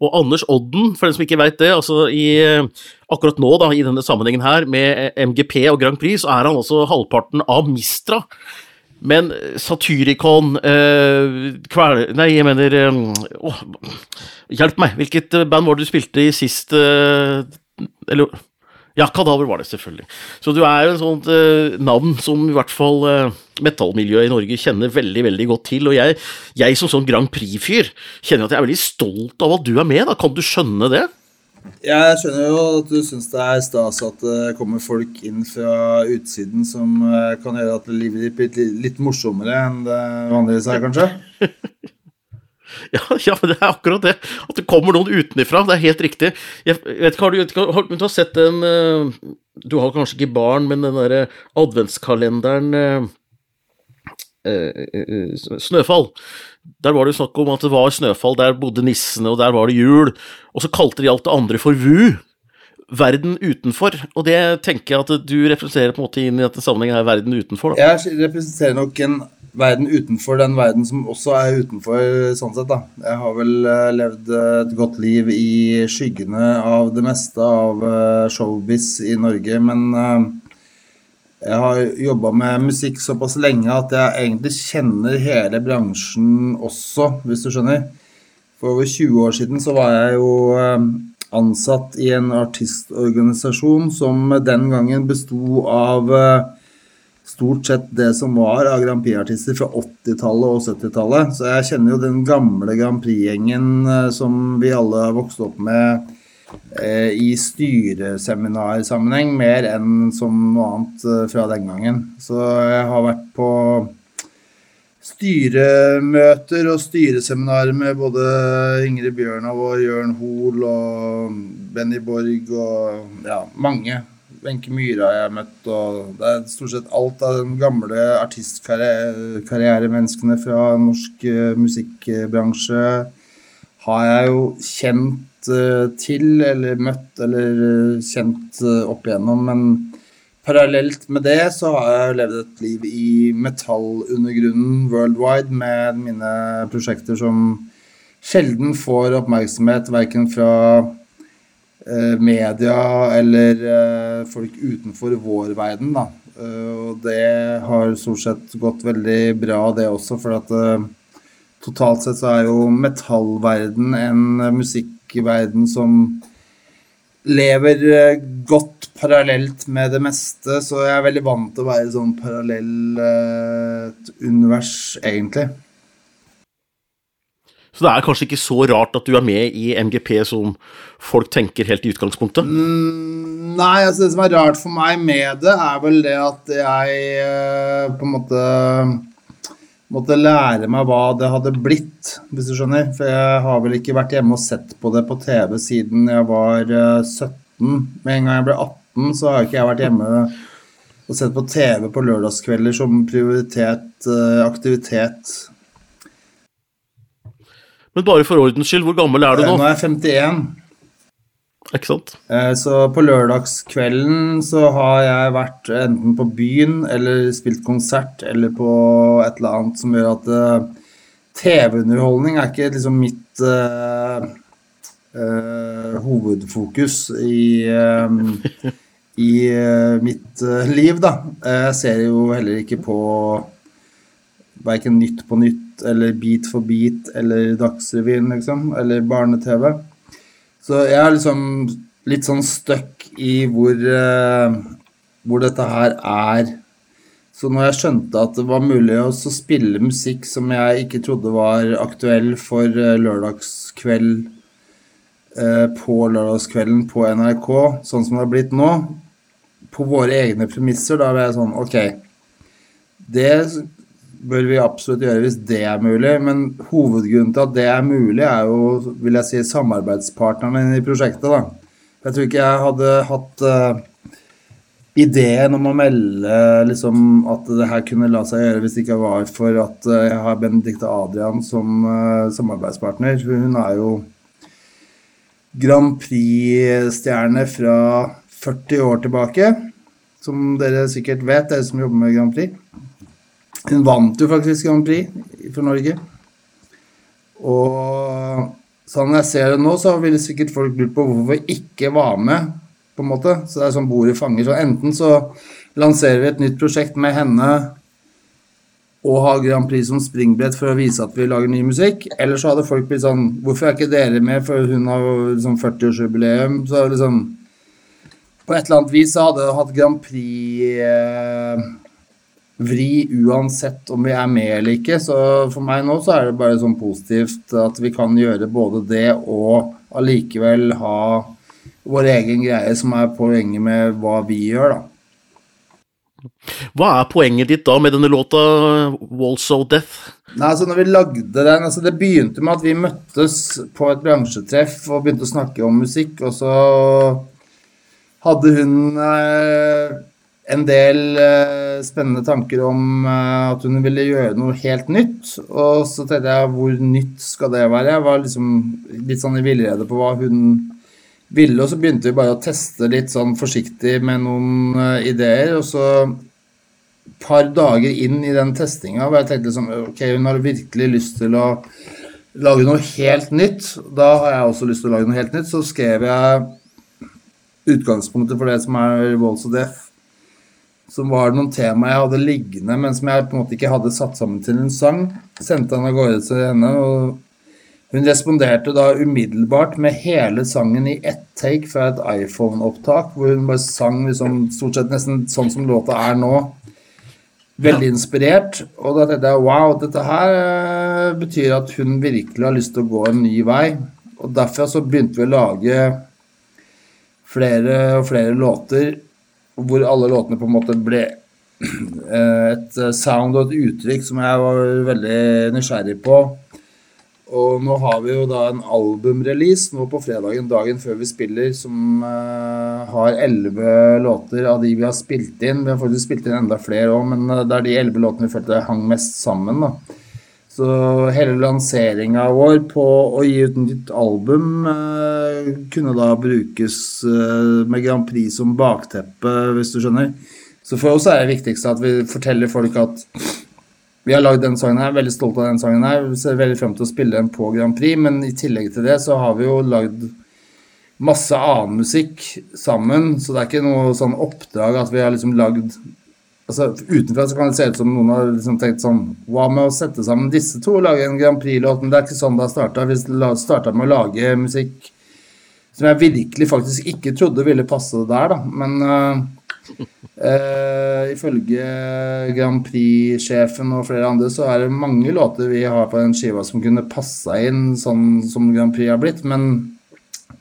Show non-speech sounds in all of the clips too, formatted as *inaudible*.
Og Anders Odden, for den som ikke veit det, altså i, akkurat nå da, i denne sammenhengen her, med MGP og Grand Prix, så er han også halvparten av Mistra. Men Satyricon eh, kvel... Nei, jeg mener eh, Hjelp meg! Hvilket band var det du spilte i sist eh, Eller ja, Kadaver var det, selvfølgelig. Så du er jo et sånt eh, navn som i hvert fall eh, metallmiljøet i Norge kjenner veldig veldig godt til. Og jeg, jeg som sånn Grand Prix-fyr kjenner at jeg er veldig stolt av at du er med. da. Kan du skjønne det? Jeg skjønner jo at du syns det er stas at det kommer folk inn fra utsiden som eh, kan gjøre at livet ditt blir litt, litt morsommere enn det vanligvis er, kanskje? *laughs* *laughs* Ja, ja, men det er akkurat det. At det kommer noen utenifra. Det er helt riktig. Jeg vet ikke, har du, har, du har sett den uh, Du har kanskje ikke barn, men den derre adventskalenderen uh, uh, Snøfall. Der var det jo snakk om at det var snøfall, der bodde nissene, og der var det jul. Og så kalte de alt det andre for VU. Verden utenfor. Og det tenker jeg at du representerer på en måte inn i dette sammenhengen her, verden utenfor. Da. Jeg representerer nok en verden utenfor den verden som også er utenfor, sånn sett, da. Jeg har vel uh, levd et godt liv i skyggene av det meste av uh, showbiz i Norge, men jeg har jobba med musikk såpass lenge at jeg egentlig kjenner hele bransjen også, hvis du skjønner. For over 20 år siden så var jeg jo ansatt i en artistorganisasjon som den gangen besto av stort sett det som var av Grand Prix-artister fra 80-tallet og 70-tallet. Så jeg kjenner jo den gamle Grand Prix-gjengen eh, som vi alle har vokst opp med eh, i styreseminarsammenheng, mer enn som noe annet eh, fra den gangen. Så jeg har vært på styremøter og styreseminarer med både Ingrid Bjørnov og Jørn Hoel og Benny Borg og ja, mange. Wenche Myhre har jeg møtt, og det er stort sett alt av de gamle artistkarrieremenneskene fra norsk uh, musikkbransje har jeg jo kjent uh, til, eller møtt, eller uh, kjent opp igjennom, men parallelt med det så har jeg levd et liv i metallundergrunnen worldwide med mine prosjekter som sjelden får oppmerksomhet, verken fra Eh, media eller eh, folk utenfor vår verden. Da. Eh, og det har stort sett gått veldig bra, det også, for at totalt sett så er jo metallverden en musikkverden som lever godt parallelt med det meste, så jeg er veldig vant til å være sånn parallelt univers, egentlig. Så det er kanskje ikke så rart at du er med i MGP som folk tenker helt i utgangspunktet? Mm, nei, altså det som er rart for meg med det, er vel det at jeg uh, på en måte måtte lære meg hva det hadde blitt, hvis du skjønner. For jeg har vel ikke vært hjemme og sett på det på TV siden jeg var uh, eh, 17. Med en gang jeg ble 18, så har ikke jeg vært hjemme og sett på TV på lørdagskvelder som prioritert uh, aktivitet men bare for ordens skyld, hvor gammel er du nå? Nå er jeg 51. Ikke sant? Eh, så på lørdagskvelden så har jeg vært enten på byen eller spilt konsert eller på et eller annet som gjør at uh, TV-underholdning er ikke liksom mitt uh, uh, hovedfokus i, *laughs* i mitt liv, da. Jeg ser jo heller ikke på verken Nytt på Nytt eller Beat for beat eller Dagsrevyen, liksom, eller barne-TV. Så jeg er liksom litt sånn stuck i hvor, uh, hvor dette her er. Så når jeg skjønte at det var mulig å spille musikk som jeg ikke trodde var aktuell for uh, lørdagskveld uh, på lørdagskvelden på NRK, sånn som det har blitt nå, på våre egne premisser, da var jeg sånn OK. Det bør vi absolutt gjøre hvis det er mulig. Men hovedgrunnen til at det er mulig, er jo vil jeg si, samarbeidspartnerne i prosjektet. da. Jeg tror ikke jeg hadde hatt uh, ideen om å melde liksom, at det her kunne la seg gjøre hvis det ikke var for at uh, jeg har Benedicte Adrian som uh, samarbeidspartner. Hun er jo Grand Prix-stjerne fra 40 år tilbake. Som dere sikkert vet, dere som jobber med Grand Prix. Hun vant jo faktisk Grand Prix for Norge. Og sånn jeg ser det nå, så ville sikkert folk lurt på hvorfor vi ikke var med, på en måte. Så det er sånn bordet fanger. Så enten så lanserer vi et nytt prosjekt med henne og har Grand Prix som springbrett for å vise at vi lager ny musikk. Eller så hadde folk blitt sånn Hvorfor er ikke dere med, for hun har liksom 40-årsjubileum. Så liksom På et eller annet vis så hadde hatt Grand Prix eh, vri uansett om vi er med eller ikke. Så for meg nå så er det bare sånn positivt at vi kan gjøre både det og allikevel ha vår egen greie, som er poenget med hva vi gjør, da. Hva er poenget ditt da med denne låta, 'Walls of Death'? Nei, altså når vi lagde den, altså Det begynte med at vi møttes på et bransjetreff og begynte å snakke om musikk, og så hadde hun eh, en del uh, spennende tanker om uh, at hun ville gjøre noe helt nytt. Og så tenkte jeg hvor nytt skal det være? Jeg var liksom litt sånn i villrede på hva hun ville, og så begynte vi bare å teste litt sånn forsiktig med noen uh, ideer. Og så et par dager inn i den testinga hvor jeg tenkte liksom Ok, hun har virkelig lyst til å lage noe helt nytt. Da har jeg også lyst til å lage noe helt nytt. Så skrev jeg utgangspunktet for det som er Walls of Death. Som var noen tema jeg hadde liggende, men som jeg på en måte ikke hadde satt sammen til en sang. Sendte den av gårde til henne. og hun responderte da umiddelbart med hele sangen i ett take fra et iPhone-opptak, hvor hun bare sang liksom, stort sett nesten sånn som låta er nå. Veldig inspirert. Og da tenkte jeg wow, dette her eh, betyr at hun virkelig har lyst til å gå en ny vei. Og derfra så begynte vi å lage flere og flere låter hvor alle låtene på en måte ble *clears throat* eh, et sound og et uttrykk som jeg var veldig nysgjerrig på. Og nå har vi jo da en albumrelease nå på fredagen, dagen før vi spiller, som uh, har elleve låter av de vi har spilt inn. Vi har faktisk spilt inn enda flere òg, men det er de elleve låtene vi følte hang mest sammen. da. Så hele lanseringa vår på å gi ut nytt album uh, kunne da brukes med Grand Prix som bakteppe, hvis du skjønner. Så for oss er det viktigste at vi forteller folk at vi har lagd den sangen her, veldig stolt av den sangen her. Vi ser veldig frem til å spille den på Grand Prix, men i tillegg til det så har vi jo lagd masse annen musikk sammen, så det er ikke noe sånn oppdrag at vi har liksom lagd altså Utenfra så kan det se ut som noen har liksom tenkt sånn Hva med å sette sammen disse to og lage en Grand Prix-låt? Men det er ikke sånn det har starta. Vi starta med å lage musikk som jeg virkelig faktisk ikke trodde ville passe der, da. Men uh, Uh, ifølge Grand Prix-sjefen og flere andre så er det mange låter vi har på den skiva som kunne passa inn sånn som Grand Prix har blitt, men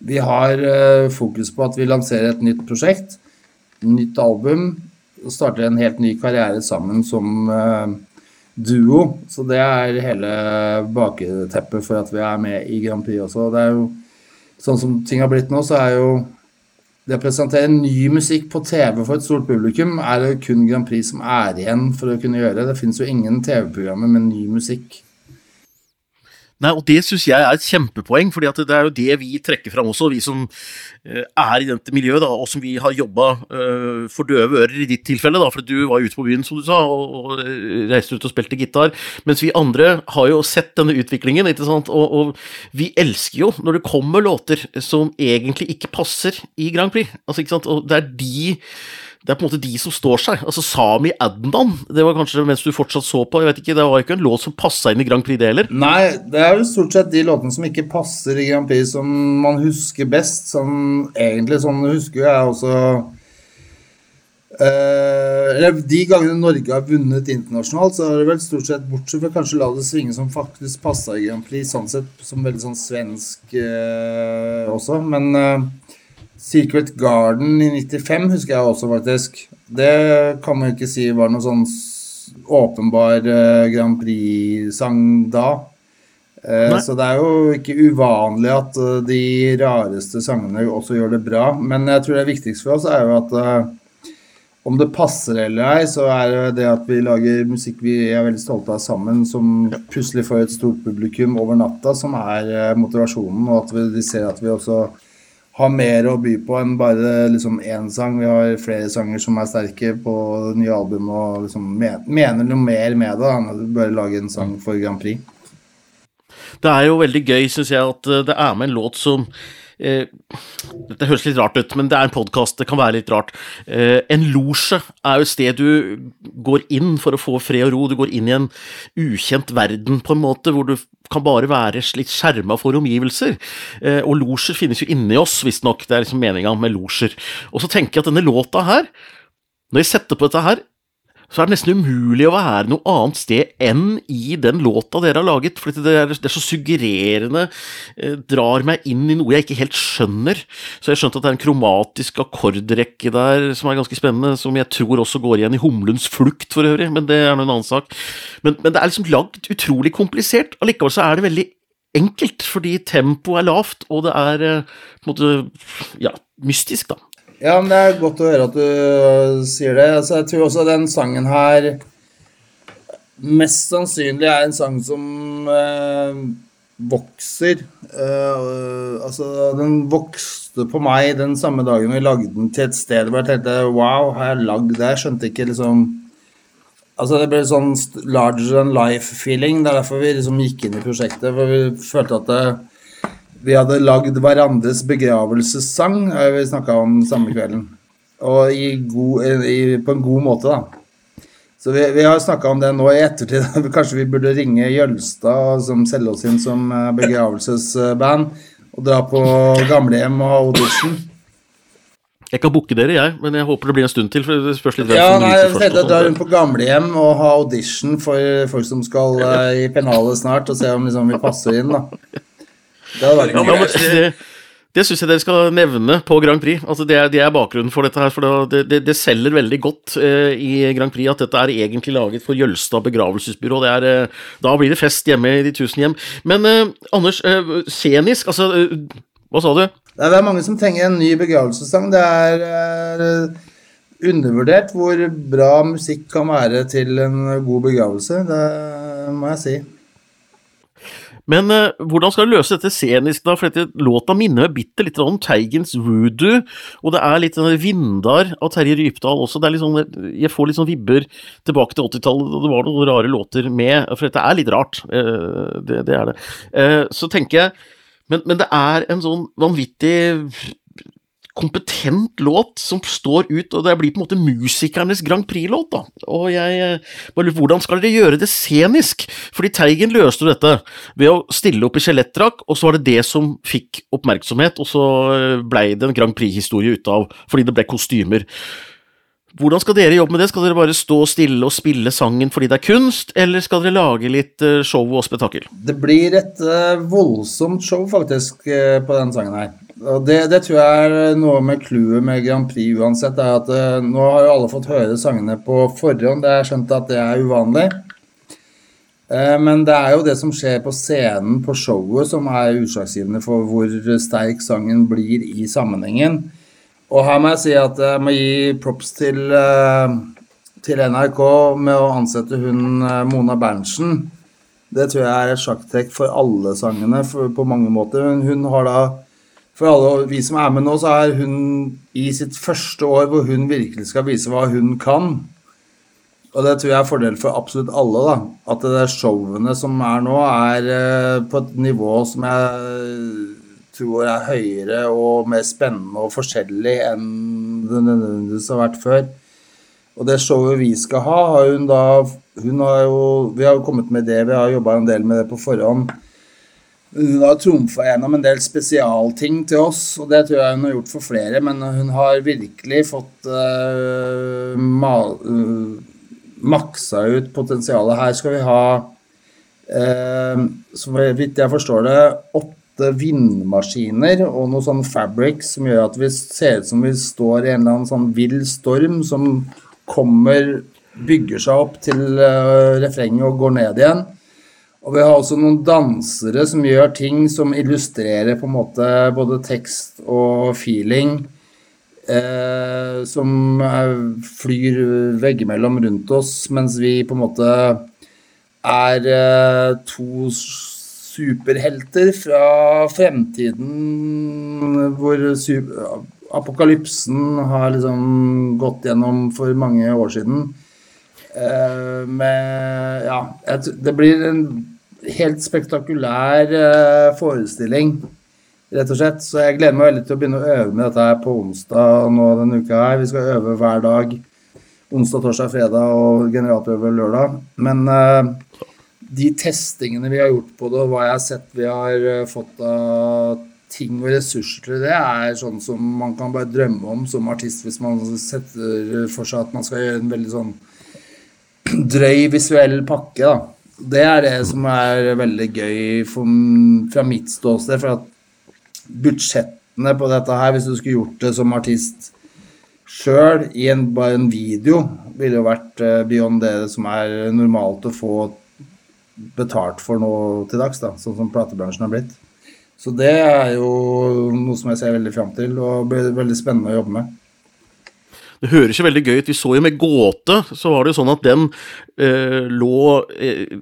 vi har uh, fokus på at vi lanserer et nytt prosjekt, nytt album, og starter en helt ny karriere sammen som duo. Så det er hele bakteppet for at vi er med i Grand Prix også. Det er jo sånn som ting har blitt nå, så er jo det å presentere ny musikk på TV for et stort publikum er det kun Grand Prix som er igjen for å kunne gjøre. Det finnes jo ingen TV-programmer med ny musikk. Nei, og det syns jeg er et kjempepoeng, for det er jo det vi trekker fram også, vi som uh, er i dette miljøet, da, og som vi har jobba uh, for døve ører i ditt tilfelle, da, for du var ute på byen, som du sa, og, uh, reiste ut og spilte gitar, mens vi andre har jo sett denne utviklingen, ikke sant, og, og, vi elsker jo når det kommer låter som egentlig ikke passer i Grand Prix, altså, ikke sant, og det er de det er på en måte de som står seg. Altså Sami Adnan, det var kanskje mens du fortsatt så på. jeg vet ikke, Det var ikke en låt som passa inn i Grand Prix, det heller? Nei, det er jo stort sett de låtene som ikke passer i Grand Prix, som man husker best. Som egentlig sånn husker jeg også Uh, eller De gangene Norge har vunnet internasjonalt, så har det vel stort sett bortsett fra kanskje La det svinge, som faktisk passa i Grand Prix, sånn sett, som veldig sånn svensk uh, også. Men uh, Secret Garden i 95 husker jeg også, faktisk. Det kan man ikke si var noen sånn åpenbar uh, Grand Prix-sang da. Nei. så det er jo ikke uvanlig at uh, de rareste sangene også gjør det bra. Men jeg tror det viktigste for oss er jo at om det passer eller ei, så er det det at vi lager musikk vi er veldig stolte av sammen, som plutselig får et stort publikum over natta, som er motivasjonen, og at vi, de ser at vi også har mer å by på enn bare liksom én sang. Vi har flere sanger som er sterke på nye albumet og liksom mener noe mer med det enn å bare lage en sang for Grand Prix. Det er jo veldig gøy, syns jeg, at det er med en låt som eh, Dette høres litt rart ut, men det er en podkast, det kan være litt rart. Eh, en losje er jo et sted du går inn for å få fred og ro. Du går inn i en ukjent verden, på en måte, hvor du kan bare være litt skjerma for omgivelser. Eh, og losjer finnes jo inni oss, visstnok. Det er liksom meninga med losjer. Og så tenker jeg at denne låta her, når jeg setter på dette her, så er det nesten umulig å være noe annet sted enn i den låta dere har laget, for det er, det er så suggererende, eh, drar meg inn i noe jeg ikke helt skjønner. Så jeg har skjønt at det er en kromatisk akkordrekke der som er ganske spennende, som jeg tror også går igjen i Humlens flukt for øvrig, men det er nå en annen sak. Men, men det er liksom lagd utrolig komplisert, allikevel så er det veldig enkelt, fordi tempoet er lavt, og det er eh, på en måte ja, mystisk, da. Ja, men det er godt å høre at du øh, sier det. Altså, jeg tror også den sangen her mest sannsynlig er en sang som eh, vokser. Eh, altså, den vokste på meg den samme dagen vi lagde den til et sted hvor jeg tenkte wow, har jeg lagd det? Jeg skjønte ikke liksom Altså, det ble sånn larger than life-feeling. Det er derfor vi liksom gikk inn i prosjektet, for vi følte at det vi hadde lagd hverandres begravelsessang, har vi snakka om samme kvelden. Og god, i, på en god måte, da. Så vi, vi har snakka om det nå i ettertid. *laughs* Kanskje vi burde ringe Jølstad, som selger oss inn som eh, begravelsesband, og dra på gamlehjem og ha audition. Jeg kan booke dere, jeg, men jeg håper det blir en stund til. for det spørs litt Ja, nei, jeg tenkte å dra rundt på gamlehjem og ha audition for folk som skal uh, i pennalet snart, og se om liksom, vi passer inn, da. *laughs* Det hadde vært ja, det, det syns jeg dere skal nevne på Grand Prix. Altså det, er, det er bakgrunnen for dette her. For det, det, det selger veldig godt eh, i Grand Prix at dette er egentlig laget for Jølstad begravelsesbyrå. Er, eh, da blir det fest hjemme i de tusen hjem. Men eh, Anders, eh, scenisk, altså eh, Hva sa du? Det er mange som trenger en ny begravelsessang. Det er eh, undervurdert hvor bra musikk kan være til en god begravelse. Det må jeg si. Men uh, hvordan skal du løse dette scenisk, da? For dette låta minner meg bitte litt om Teigens voodoo, og det er litt vindar av Terje Rypdal også. Det er litt sånn, jeg får litt sånn vibber tilbake til 80-tallet, og det var noen rare låter med, for dette er litt rart. Uh, det, det, er det. Uh, så tenker jeg men, men, det er en sånn vanvittig kompetent låt som står ut, og det blir på en måte musikernes Grand Prix-låt, da. Og jeg bare lurer Hvordan skal dere gjøre det scenisk? Fordi Teigen løste dette ved å stille opp i skjelettdrakt, og så var det det som fikk oppmerksomhet, og så eh, blei det en Grand Prix-historie ut av, fordi det ble kostymer. Hvordan skal dere jobbe med det? Skal dere bare stå stille og spille sangen fordi det er kunst, eller skal dere lage litt eh, show og spetakkel? Det blir et voldsomt show, faktisk, på denne sangen her. Og det, det, tror jeg er noe med clouet med Grand Prix uansett. er at Nå har jo alle fått høre sangene på forhånd. Det er skjønt at det er uvanlig. Men det er jo det som skjer på scenen på showet som er utslagsgivende for hvor sterk sangen blir i sammenhengen. Og her må jeg si at jeg må gi props til, uh, til NRK med å ansette hun Mona Berntsen. Det tror jeg er et sjakktrekk for alle sangene for, på mange måter. Hun har da for alle vi som er med nå, så er hun i sitt første år hvor hun virkelig skal vise hva hun kan. Og det tror jeg er fordel for absolutt alle. da, At det der showene som er nå, er eh, på et nivå som jeg tror er høyere og mer spennende og forskjellig enn det nødvendigvis har vært før. Og det showet vi skal ha, har hun da hun har jo, Vi har jo kommet med det, vi har jobba en del med det på forhånd. Hun har trumfa gjennom en del spesialting til oss, og det tror jeg hun har gjort for flere. Men hun har virkelig fått uh, uh, maksa ut potensialet. Her skal vi ha, uh, så vidt jeg forstår det, åtte vindmaskiner og noe sånn fabric som gjør at vi ser ut som vi står i en eller annen sånn vill storm som kommer, bygger seg opp til refrenget og går ned igjen. Og vi har også noen dansere som gjør ting som illustrerer på en måte både tekst og feeling. Eh, som flyr veggimellom rundt oss, mens vi på en måte er eh, to superhelter fra fremtiden hvor apokalypsen har liksom gått gjennom for mange år siden. Uh, med Ja, det blir en helt spektakulær uh, forestilling, rett og slett. Så jeg gleder meg veldig til å begynne å øve med dette her på onsdag nå denne uka her. Vi skal øve hver dag. Onsdag, torsdag, fredag og generalprøve lørdag. Men eh, de testingene vi har gjort på det, og hva jeg har sett vi har eh, fått av ting og ressurser til det, er sånn som man kan bare drømme om som artist hvis man setter for seg at man skal gjøre en veldig sånn *clears throat* drøy visuell pakke. da. Det er det som er veldig gøy for, fra mitt ståsted. For at budsjettene på dette her, hvis du skulle gjort det som artist sjøl i en, bare en video, ville jo vært uh, beyond det som er normalt å få betalt for nå til dags, da, sånn som platebransjen har blitt. Så det er jo noe som jeg ser veldig fram til, og blir veldig spennende å jobbe med. Det høres jo veldig gøy ut. Vi så jo med Gåte, så var det jo sånn at den eh, lå eh,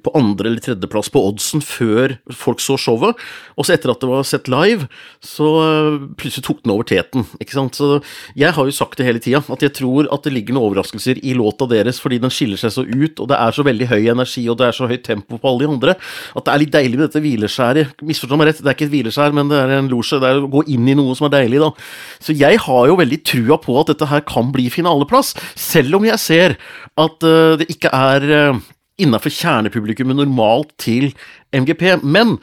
på andre eller tredjeplass på oddsen før folk så showet. Og så etter at det var sett live, så eh, plutselig tok den over teten. ikke sant? Så jeg har jo sagt det hele tida, at jeg tror at det ligger noen overraskelser i låta deres fordi den skiller seg så ut, og det er så veldig høy energi, og det er så høyt tempo på alle de andre, at det er litt deilig med dette hvileskjæret. Misforstå meg rett, det er ikke et hvileskjær, men det er en losje. Det er å gå inn i noe som er deilig, da. Så jeg har jo veldig trua på at dette her kan bli finaleplass, selv om jeg ser at uh, det ikke er uh, innafor kjernepublikummet normalt til MGP. Men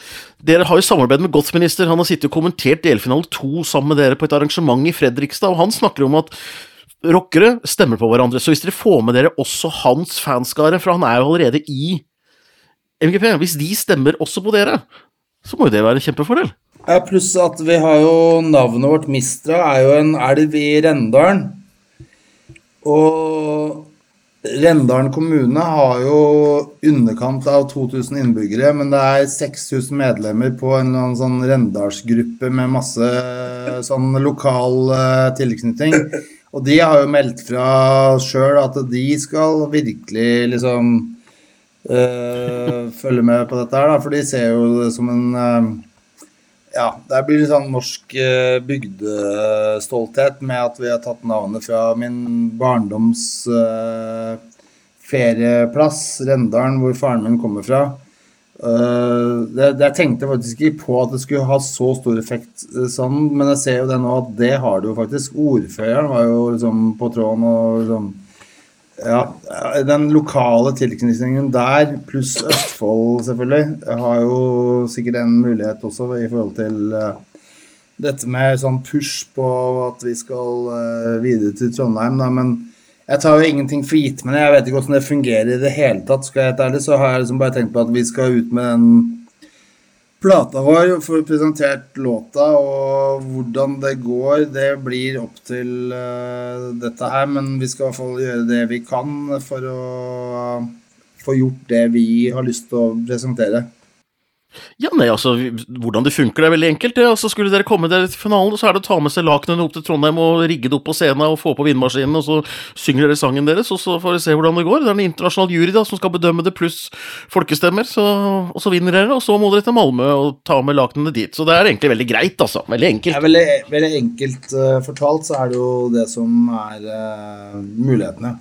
dere har jo samarbeidet med Godsminister. Han har sittet og kommentert delfinale to sammen med dere på et arrangement i Fredrikstad, og han snakker om at rockere stemmer på hverandre. Så hvis dere får med dere også hans fanskare, for han er jo allerede i MGP, hvis de stemmer også på dere, så må jo det være en kjempefordel. Ja, Pluss at vi har jo navnet vårt Mistra er jo en elv i Rendalen. Og Rendalen kommune har jo underkant av 2000 innbyggere, men det er 6000 medlemmer på en eller annen sånn Rendalsgruppe med masse sånn lokal uh, tilknytning. Og de har jo meldt fra sjøl at de skal virkelig liksom uh, følge med på dette her, da, for de ser jo det som en uh, ja, det blir litt sånn norsk uh, bygdestolthet med at vi har tatt navnet fra min barndoms uh, ferieplass, Rendalen, hvor faren min kommer fra. Uh, det, det, jeg tenkte faktisk ikke på at det skulle ha så stor effekt sånn, men jeg ser jo det nå at det har det jo faktisk. Ordføreren var jo liksom på tråden og liksom ja, den lokale tilknytningen der, pluss Østfold selvfølgelig, har jo sikkert en mulighet også i forhold til uh, dette med sånn push på at vi skal uh, videre til Trondheim, da, men jeg tar jo ingenting for gitt, men jeg vet ikke hvordan det fungerer i det hele tatt. Skal jeg være ærlig, så har jeg liksom bare tenkt på at vi skal ut med den plata vår, får presentert låta, og hvordan det går, det blir opp til uh, dette her. Men vi skal i hvert fall gjøre det vi kan for å få gjort det vi har lyst til å presentere. Ja, nei, altså, Hvordan det funker, det er veldig enkelt. det, altså Skulle dere komme dere til finalen, så er det å ta med seg lakenene opp til Trondheim og rigge det opp på scenen og få på vindmaskinen, og så synger dere sangen deres, og så får dere se hvordan det går. Det er en internasjonal jury da, som skal bedømme det, pluss folkestemmer, så, og så vinner dere. Og så må dere til Malmö og ta med lakenene dit. Så det er egentlig veldig greit, altså. Veldig enkelt. Er veldig, veldig enkelt uh, fortalt, så er det jo det som er uh, mulighetene.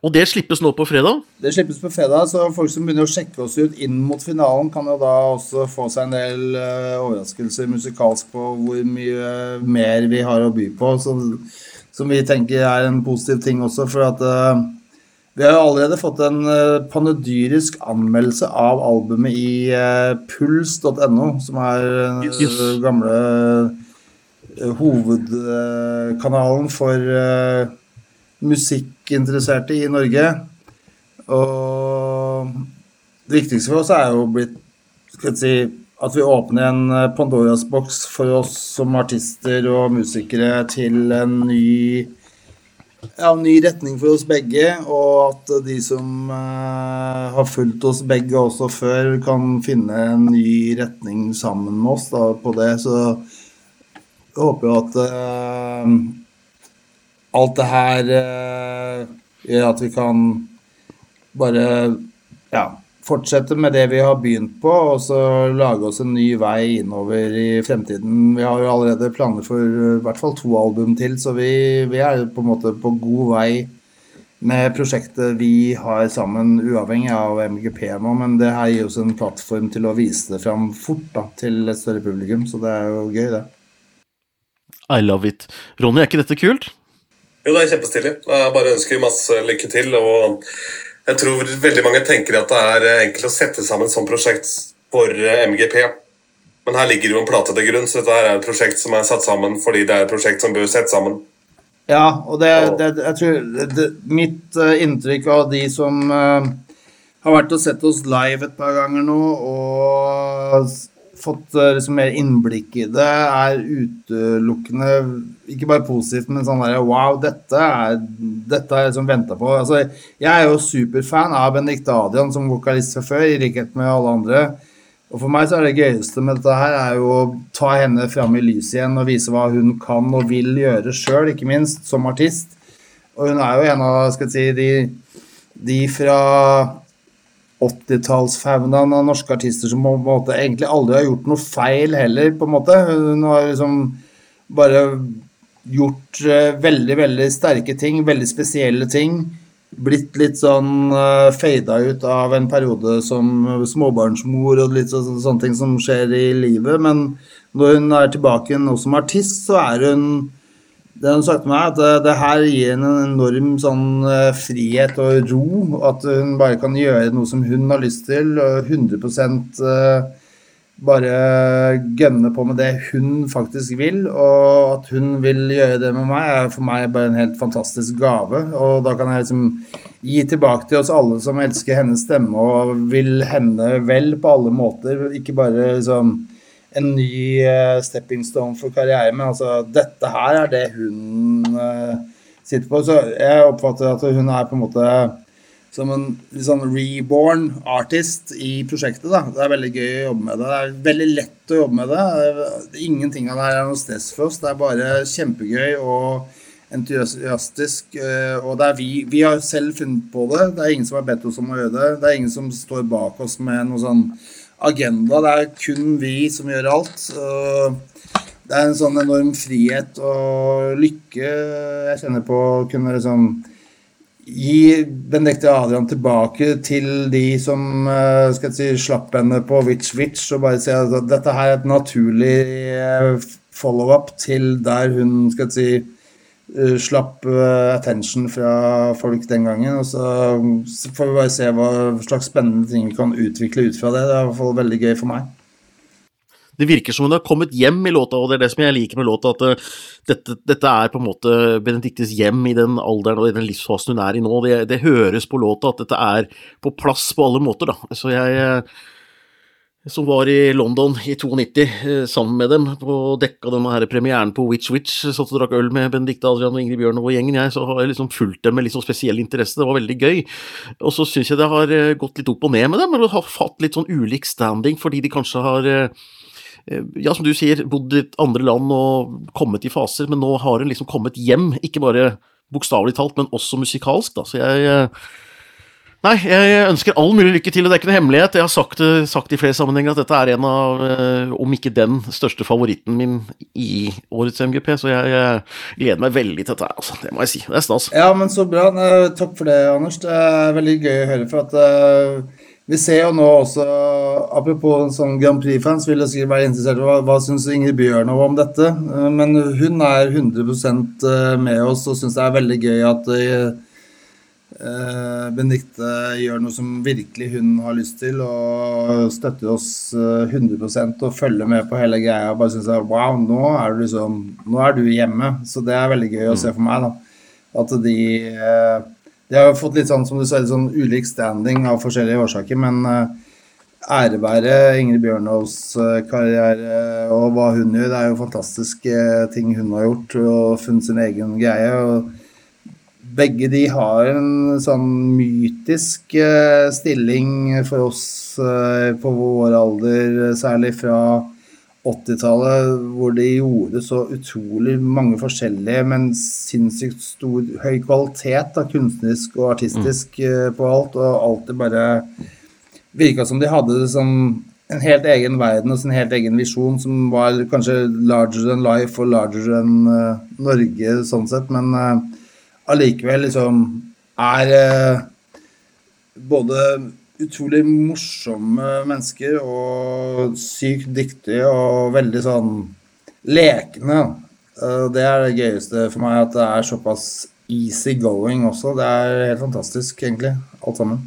Og det slippes nå på fredag? Det slippes på fredag, så folk som begynner å sjekke oss ut inn mot finalen, kan jo da også få seg en del uh, overraskelser musikalsk på hvor mye mer vi har å by på, som, som vi tenker er en positiv ting også. For at uh, vi har jo allerede fått en uh, panadyrisk anmeldelse av albumet i puls.no, som er den yes. gamle hovedkanalen for musikkinteresserte i Norge. Og det viktigste for oss er jo blitt si, at vi åpner en eh, Pandoras boks for oss som artister og musikere til en ny, ja, ny retning for oss begge. Og at de som uh, har fulgt oss begge også før, kan finne en ny retning sammen med oss da, på det. Så jeg håper jo at uh, alt det her eh, gjør at vi kan bare ja, fortsette med det vi har begynt på, og så lage oss en ny vei innover i fremtiden. Vi har jo allerede planer for i hvert fall to album til, så vi, vi er på en måte på god vei med prosjektet vi har sammen, uavhengig av MGP nå. Men det her gir oss en plattform til å vise det fram fort da, til et større publikum, så det er jo gøy, det. I love it. Ronny, er ikke dette kult? Jo, det er kjempestilig. Jeg bare ønsker masse lykke til. og jeg tror veldig mange tenker at det er enkelt å sette sammen et sånt prosjekt for MGP. Men her ligger jo en plate til grunn, så dette er et prosjekt som er satt sammen fordi det er et prosjekt som bør settes sammen. Ja, og det, det jeg tror det, Mitt uh, inntrykk av de som uh, har vært og sett oss live et par ganger nå, og fått uh, liksom mer innblikk i det, er utelukkende ikke bare positivt, men sånn der Wow, dette er dette jeg liksom venta på. Altså, jeg er jo superfan av Benedicte Adrian som vokalist fra før, i likhet med alle andre. Og For meg så er det gøyeste med dette her er jo å ta henne fram i lyset igjen og vise hva hun kan og vil gjøre sjøl, ikke minst som artist. Og hun er jo en av skal jeg si, de, de fra 80-tallsfaunaen av norske artister som på en måte egentlig aldri har gjort noe feil heller, på en måte. Hun har liksom bare gjort uh, veldig, veldig sterke ting, veldig spesielle ting blitt litt sånn uh, fada ut av en periode som småbarnsmor og litt så, sånne ting som skjer i livet. Men når hun er tilbake nå som artist, så er hun Det hun sa til meg, at det, det her gir henne en enorm sånn uh, frihet og ro. At hun bare kan gjøre noe som hun har lyst til, og 100 uh, bare gønne på med det hun faktisk vil, og at hun vil gjøre det med meg, er for meg bare en helt fantastisk gave. Og da kan jeg liksom gi tilbake til oss alle som elsker hennes stemme og vil henne vel på alle måter. Ikke bare liksom en ny uh, stepping stone for karriere, men altså dette her er det hun uh, sitter på. Så jeg oppfatter at hun er på en måte som en sånn reborn artist i prosjektet. da. Det er veldig gøy å jobbe med det. Det er veldig lett å jobbe med det. Ingenting av det her er noe stress for oss. Det er bare kjempegøy og entusiastisk. Eh, og det er vi, vi har selv funnet på det. Det er ingen som har bedt oss om å gjøre det. Det er ingen som står bak oss med noe sånn agenda. Det er kun vi som gjør alt. Det er en sånn enorm frihet og lykke jeg kjenner på å kunne liksom gi Benedicte Adrian tilbake til de som eh, skal si, slapp henne på Witch Witch, og bare si at dette her er et naturlig eh, follow-up til der hun skal si, slapp attention fra folk den gangen. Og så får vi bare se hva slags spennende ting vi kan utvikle ut fra det. Det er i hvert fall veldig gøy for meg det virker som hun har kommet hjem i låta, og det er det som jeg liker med låta, at uh, dette, dette, er på en måte Benedictes hjem i den alderen og i den livsfasen hun er i nå. Det, det, høres på låta at dette er på plass på alle måter, da. Så jeg som var i London i 92 uh, sammen med dem og dekka denne her premieren på Witch Witch, satt og drakk øl med Benedicte Adrian og Ingrid Bjørn og gjengen, jeg, så har jeg liksom fulgt dem med litt sånn spesiell interesse. Det var veldig gøy. Og så syns jeg det har gått litt opp og ned med dem, og har fått litt sånn ulik standing fordi de kanskje har Eh, ja, som du sier, bodd i andre land og kommet i faser, men nå har hun liksom kommet hjem. Ikke bare bokstavelig talt, men også musikalsk, da. Så jeg eh, Nei, jeg ønsker all mulig lykke til, og det er ikke noe hemmelighet. Jeg har sagt, sagt i flere sammenhenger at dette er en av, eh, om ikke den største favoritten min i årets MGP, så jeg, jeg gleder meg veldig til dette, altså. Det må jeg si. Det er stas. Ja, men så bra. Takk for det, Anders. Det er veldig gøy å høre, for at vi ser jo nå også, apropos sånn Grand Prix-fans, vil jeg sikkert være interessert i hva, hva syns Ingrid Bjørnov om dette. Eh, men hun er 100 eh, med oss og syns det er veldig gøy at Benedicte gjør noe som virkelig hun har lyst til, og støtter oss 100% og følger med på hele greia. Bare syns wow, nå er, du liksom, nå er du hjemme. Så det er veldig gøy å se for meg. da, At de uh, de har fått litt sånn som du sa, litt sånn ulik standing av forskjellige årsaker, men ære være Ingrid Bjørnovs uh, karriere og hva hun gjør. Det er jo fantastiske ting hun har gjort og funnet sin egen greie. og begge de har en sånn mytisk uh, stilling for oss på vår alder, særlig fra 80-tallet, hvor de gjorde så utrolig mange forskjellige, men sinnssykt stor, høy kvalitet, da, kunstnerisk og artistisk, mm. på alt. Og alltid bare virka som de hadde det som en helt egen verden og sin helt egen visjon, som var kanskje larger than life og larger than uh, Norge, sånn sett, men uh, allikevel liksom er eh, både utrolig morsomme mennesker og sykt dyktige og veldig sånn lekne. Eh, Det er det gøyeste for meg, at det er såpass easy going også. Det er helt fantastisk, egentlig, alt sammen.